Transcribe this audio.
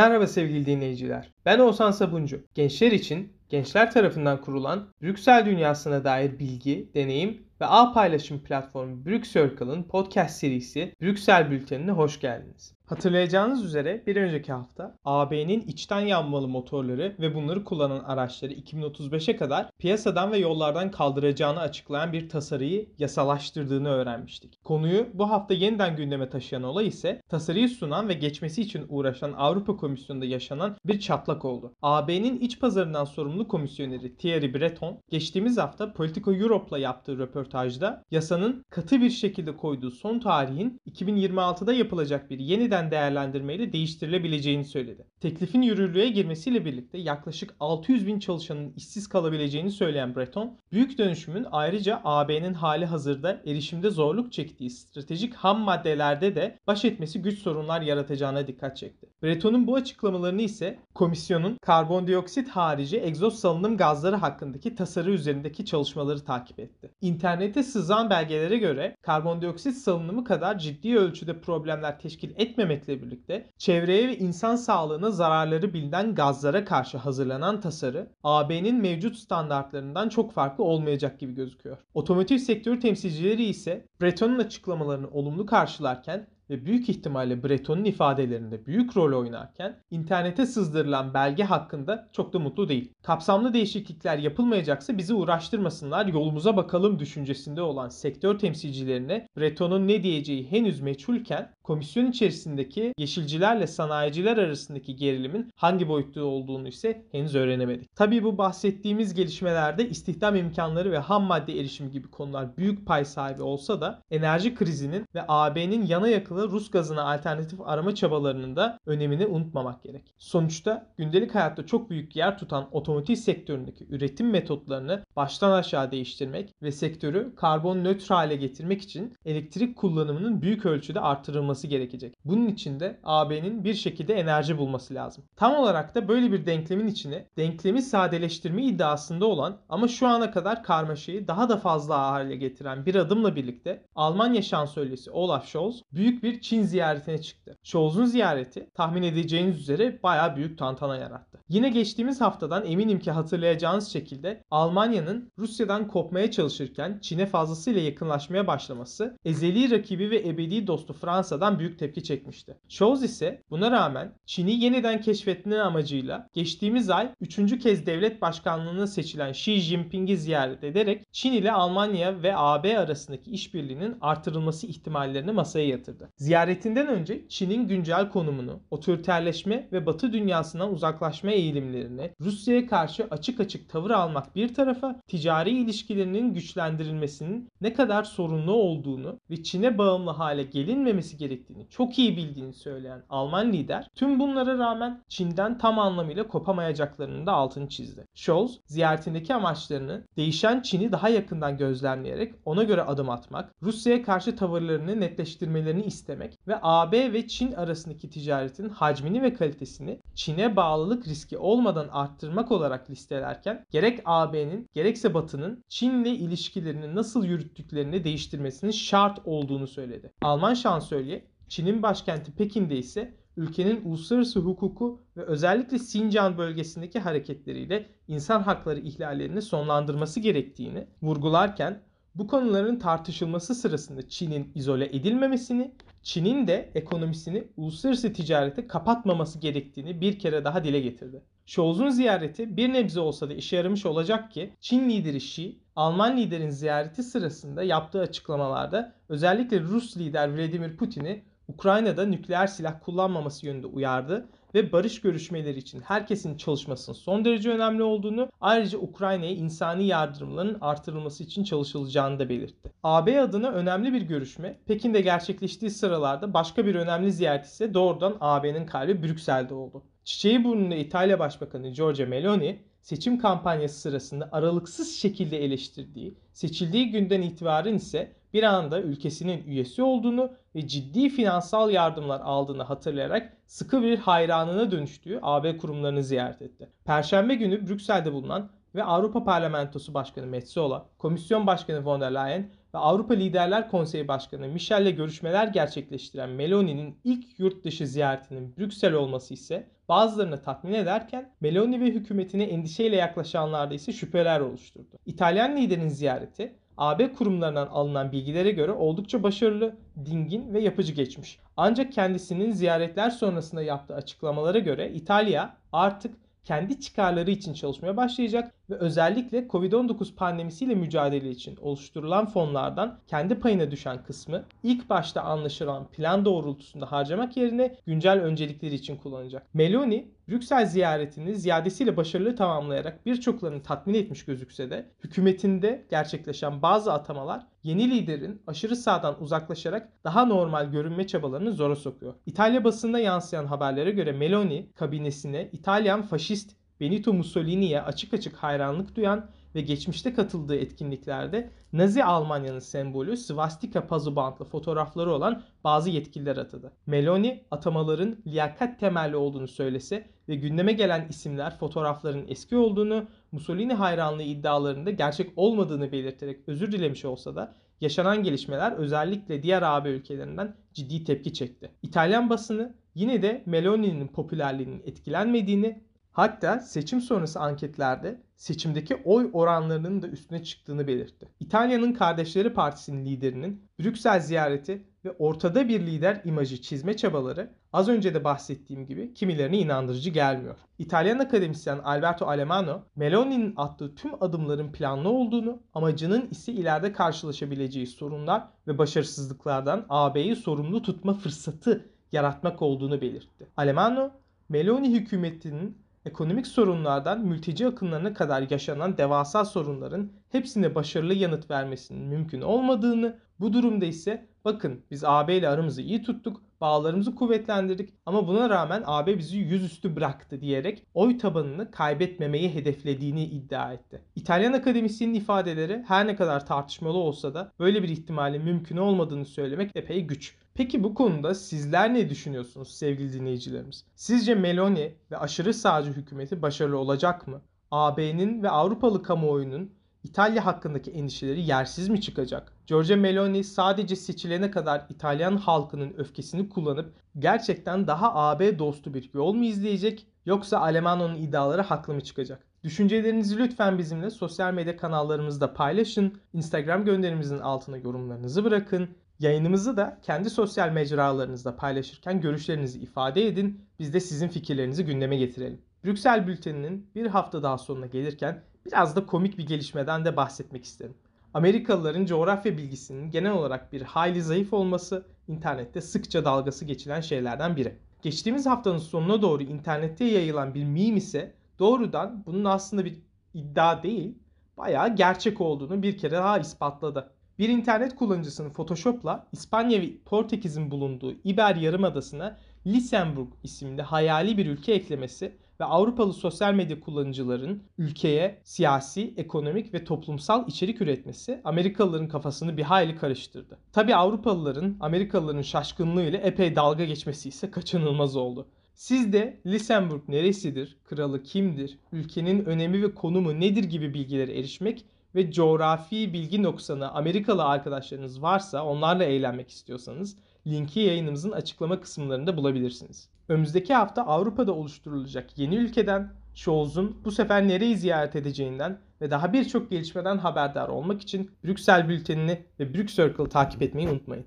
Merhaba sevgili dinleyiciler. Ben Oğuzhan Sabuncu. Gençler için gençler tarafından kurulan Brüksel dünyasına dair bilgi, deneyim ve ağ paylaşım platformu Brüksel podcast serisi Brüksel Bülteni'ne hoş geldiniz. Hatırlayacağınız üzere bir önceki hafta AB'nin içten yanmalı motorları ve bunları kullanan araçları 2035'e kadar piyasadan ve yollardan kaldıracağını açıklayan bir tasarıyı yasalaştırdığını öğrenmiştik. Konuyu bu hafta yeniden gündeme taşıyan olay ise tasarıyı sunan ve geçmesi için uğraşan Avrupa Komisyonu'nda yaşanan bir çatlak oldu. AB'nin iç pazarından sorumlu komisyoneri Thierry Breton geçtiğimiz hafta Politico Europe'la yaptığı röportajda yasanın katı bir şekilde koyduğu son tarihin 2026'da yapılacak bir yeniden yeniden değerlendirmeyle değiştirilebileceğini söyledi. Teklifin yürürlüğe girmesiyle birlikte yaklaşık 600 bin çalışanın işsiz kalabileceğini söyleyen Breton, büyük dönüşümün ayrıca AB'nin hali hazırda erişimde zorluk çektiği stratejik ham maddelerde de baş etmesi güç sorunlar yaratacağına dikkat çekti. Breton'un bu açıklamalarını ise komisyonun karbondioksit harici egzoz salınım gazları hakkındaki tasarı üzerindeki çalışmaları takip etti. İnternete sızan belgelere göre karbondioksit salınımı kadar ciddi ölçüde problemler teşkil etmemekle birlikte çevreye ve insan sağlığına zararları bilinen gazlara karşı hazırlanan tasarı AB'nin mevcut standartlarından çok farklı olmayacak gibi gözüküyor. Otomotiv sektörü temsilcileri ise Breton'un açıklamalarını olumlu karşılarken ve büyük ihtimalle Breton'un ifadelerinde büyük rol oynarken internete sızdırılan belge hakkında çok da mutlu değil. Kapsamlı değişiklikler yapılmayacaksa bizi uğraştırmasınlar yolumuza bakalım düşüncesinde olan sektör temsilcilerine Breton'un ne diyeceği henüz meçhulken komisyon içerisindeki yeşilcilerle sanayiciler arasındaki gerilimin hangi boyutta olduğunu ise henüz öğrenemedik. Tabii bu bahsettiğimiz gelişmelerde istihdam imkanları ve ham madde erişimi gibi konular büyük pay sahibi olsa da enerji krizinin ve AB'nin yana yakıla alakalı Rus gazına alternatif arama çabalarının da önemini unutmamak gerek. Sonuçta gündelik hayatta çok büyük yer tutan otomotiv sektöründeki üretim metotlarını baştan aşağı değiştirmek ve sektörü karbon nötr hale getirmek için elektrik kullanımının büyük ölçüde artırılması gerekecek. Bunun için de AB'nin bir şekilde enerji bulması lazım. Tam olarak da böyle bir denklemin içine denklemi sadeleştirme iddiasında olan ama şu ana kadar karmaşayı daha da fazla hale getiren bir adımla birlikte Almanya şansölyesi Olaf Scholz büyük bir Çin ziyaretine çıktı. Scholz'un ziyareti tahmin edeceğiniz üzere baya büyük tantana yarattı. Yine geçtiğimiz haftadan eminim ki hatırlayacağınız şekilde Almanya'nın Rusya'dan kopmaya çalışırken Çin'e fazlasıyla yakınlaşmaya başlaması ezeli rakibi ve ebedi dostu Fransa'dan büyük tepki çekmişti. Scholz ise buna rağmen Çin'i yeniden keşfetme amacıyla geçtiğimiz ay 3. kez devlet başkanlığına seçilen Xi Jinping'i ziyaret ederek Çin ile Almanya ve AB arasındaki işbirliğinin artırılması ihtimallerini masaya yatırdı. Ziyaretinden önce Çin'in güncel konumunu, otoriterleşme ve Batı dünyasından uzaklaşma eğilimlerini, Rusya'ya karşı açık açık tavır almak bir tarafa, ticari ilişkilerinin güçlendirilmesinin ne kadar sorunlu olduğunu ve Çin'e bağımlı hale gelinmemesi gerektiğini çok iyi bildiğini söyleyen Alman lider, tüm bunlara rağmen Çin'den tam anlamıyla kopamayacaklarının da altını çizdi. Scholz, ziyaretindeki amaçlarını değişen Çin'i daha yakından gözlemleyerek ona göre adım atmak, Rusya'ya karşı tavırlarını netleştirmelerini istedi istemek ve AB ve Çin arasındaki ticaretin hacmini ve kalitesini Çin'e bağlılık riski olmadan arttırmak olarak listelerken gerek AB'nin gerekse Batı'nın Çin'le ilişkilerini nasıl yürüttüklerini değiştirmesinin şart olduğunu söyledi. Alman şansölye Çin'in başkenti Pekin'de ise ülkenin uluslararası hukuku ve özellikle Sincan bölgesindeki hareketleriyle insan hakları ihlallerini sonlandırması gerektiğini vurgularken bu konuların tartışılması sırasında Çin'in izole edilmemesini, Çin'in de ekonomisini uluslararası ticarete kapatmaması gerektiğini bir kere daha dile getirdi. Scholz'un ziyareti bir nebze olsa da işe yaramış olacak ki Çin lideri Xi, Alman liderin ziyareti sırasında yaptığı açıklamalarda özellikle Rus lider Vladimir Putin'i Ukrayna'da nükleer silah kullanmaması yönünde uyardı ve barış görüşmeleri için herkesin çalışmasının son derece önemli olduğunu ayrıca Ukrayna'ya insani yardımların artırılması için çalışılacağını da belirtti. AB adına önemli bir görüşme Pekin'de gerçekleştiği sıralarda başka bir önemli ziyaret ise doğrudan AB'nin kalbi Brüksel'de oldu. Çiçeği burnunda İtalya Başbakanı Giorgia Meloni seçim kampanyası sırasında aralıksız şekilde eleştirdiği, seçildiği günden itibaren ise bir anda ülkesinin üyesi olduğunu ve ciddi finansal yardımlar aldığını hatırlayarak sıkı bir hayranına dönüştüğü AB kurumlarını ziyaret etti. Perşembe günü Brüksel'de bulunan ve Avrupa Parlamentosu Başkanı Metsola, Komisyon Başkanı von der Leyen ve Avrupa Liderler Konseyi Başkanı Michel'le görüşmeler gerçekleştiren Meloni'nin ilk yurt dışı ziyaretinin Brüksel olması ise bazılarını tatmin ederken Meloni ve hükümetine endişeyle yaklaşanlarda ise şüpheler oluşturdu. İtalyan liderin ziyareti AB kurumlarından alınan bilgilere göre oldukça başarılı, dingin ve yapıcı geçmiş. Ancak kendisinin ziyaretler sonrasında yaptığı açıklamalara göre İtalya artık kendi çıkarları için çalışmaya başlayacak ve özellikle Covid-19 pandemisiyle mücadele için oluşturulan fonlardan kendi payına düşen kısmı ilk başta anlaşılan plan doğrultusunda harcamak yerine güncel öncelikleri için kullanacak. Meloni, Brüksel ziyaretini ziyadesiyle başarılı tamamlayarak birçoklarını tatmin etmiş gözükse de hükümetinde gerçekleşen bazı atamalar yeni liderin aşırı sağdan uzaklaşarak daha normal görünme çabalarını zora sokuyor. İtalya basında yansıyan haberlere göre Meloni kabinesine İtalyan faşist Benito Mussolini'ye açık açık hayranlık duyan ve geçmişte katıldığı etkinliklerde Nazi Almanya'nın sembolü svastika pazu bantlı fotoğrafları olan bazı yetkililer atadı. Meloni atamaların liyakat temelli olduğunu söylese ve gündeme gelen isimler fotoğrafların eski olduğunu, Mussolini hayranlığı iddialarında gerçek olmadığını belirterek özür dilemiş olsa da yaşanan gelişmeler özellikle diğer AB ülkelerinden ciddi tepki çekti. İtalyan basını yine de Meloni'nin popülerliğinin etkilenmediğini Hatta seçim sonrası anketlerde seçimdeki oy oranlarının da üstüne çıktığını belirtti. İtalya'nın Kardeşleri Partisi'nin liderinin Brüksel ziyareti ve ortada bir lider imajı çizme çabaları az önce de bahsettiğim gibi kimilerine inandırıcı gelmiyor. İtalyan akademisyen Alberto Alemano, Meloni'nin attığı tüm adımların planlı olduğunu, amacının ise ileride karşılaşabileceği sorunlar ve başarısızlıklardan AB'yi sorumlu tutma fırsatı yaratmak olduğunu belirtti. Alemano, Meloni hükümetinin ekonomik sorunlardan mülteci akınlarına kadar yaşanan devasa sorunların hepsine başarılı yanıt vermesinin mümkün olmadığını, bu durumda ise bakın biz AB ile aramızı iyi tuttuk, bağlarımızı kuvvetlendirdik ama buna rağmen AB bizi yüzüstü bıraktı diyerek oy tabanını kaybetmemeyi hedeflediğini iddia etti. İtalyan akademisyenin ifadeleri her ne kadar tartışmalı olsa da böyle bir ihtimalin mümkün olmadığını söylemek epey güç. Peki bu konuda sizler ne düşünüyorsunuz sevgili dinleyicilerimiz? Sizce Meloni ve aşırı sağcı hükümeti başarılı olacak mı? AB'nin ve Avrupalı kamuoyunun İtalya hakkındaki endişeleri yersiz mi çıkacak? Giorgia Meloni sadece seçilene kadar İtalyan halkının öfkesini kullanıp gerçekten daha AB dostu bir yol mu izleyecek yoksa Alemano'nun iddiaları haklı mı çıkacak? Düşüncelerinizi lütfen bizimle sosyal medya kanallarımızda paylaşın. Instagram gönderimizin altına yorumlarınızı bırakın. Yayınımızı da kendi sosyal mecralarınızda paylaşırken görüşlerinizi ifade edin. Biz de sizin fikirlerinizi gündeme getirelim. Brüksel bülteninin bir hafta daha sonuna gelirken biraz da komik bir gelişmeden de bahsetmek isterim. Amerikalıların coğrafya bilgisinin genel olarak bir hayli zayıf olması internette sıkça dalgası geçilen şeylerden biri. Geçtiğimiz haftanın sonuna doğru internette yayılan bir meme ise doğrudan bunun aslında bir iddia değil, bayağı gerçek olduğunu bir kere daha ispatladı. Bir internet kullanıcısının Photoshop'la İspanya ve Portekiz'in bulunduğu İber Yarımadası'na Lisenburg isimli hayali bir ülke eklemesi ve Avrupalı sosyal medya kullanıcıların ülkeye siyasi, ekonomik ve toplumsal içerik üretmesi Amerikalıların kafasını bir hayli karıştırdı. Tabi Avrupalıların Amerikalıların şaşkınlığıyla epey dalga geçmesi ise kaçınılmaz oldu. Siz de Lisenburg neresidir, kralı kimdir, ülkenin önemi ve konumu nedir gibi bilgilere erişmek ve coğrafi bilgi noksanı Amerikalı arkadaşlarınız varsa onlarla eğlenmek istiyorsanız linki yayınımızın açıklama kısımlarında bulabilirsiniz. Önümüzdeki hafta Avrupa'da oluşturulacak yeni ülkeden, Scholz'un bu sefer nereyi ziyaret edeceğinden ve daha birçok gelişmeden haberdar olmak için Brüksel bültenini ve Brüksel takip etmeyi unutmayın.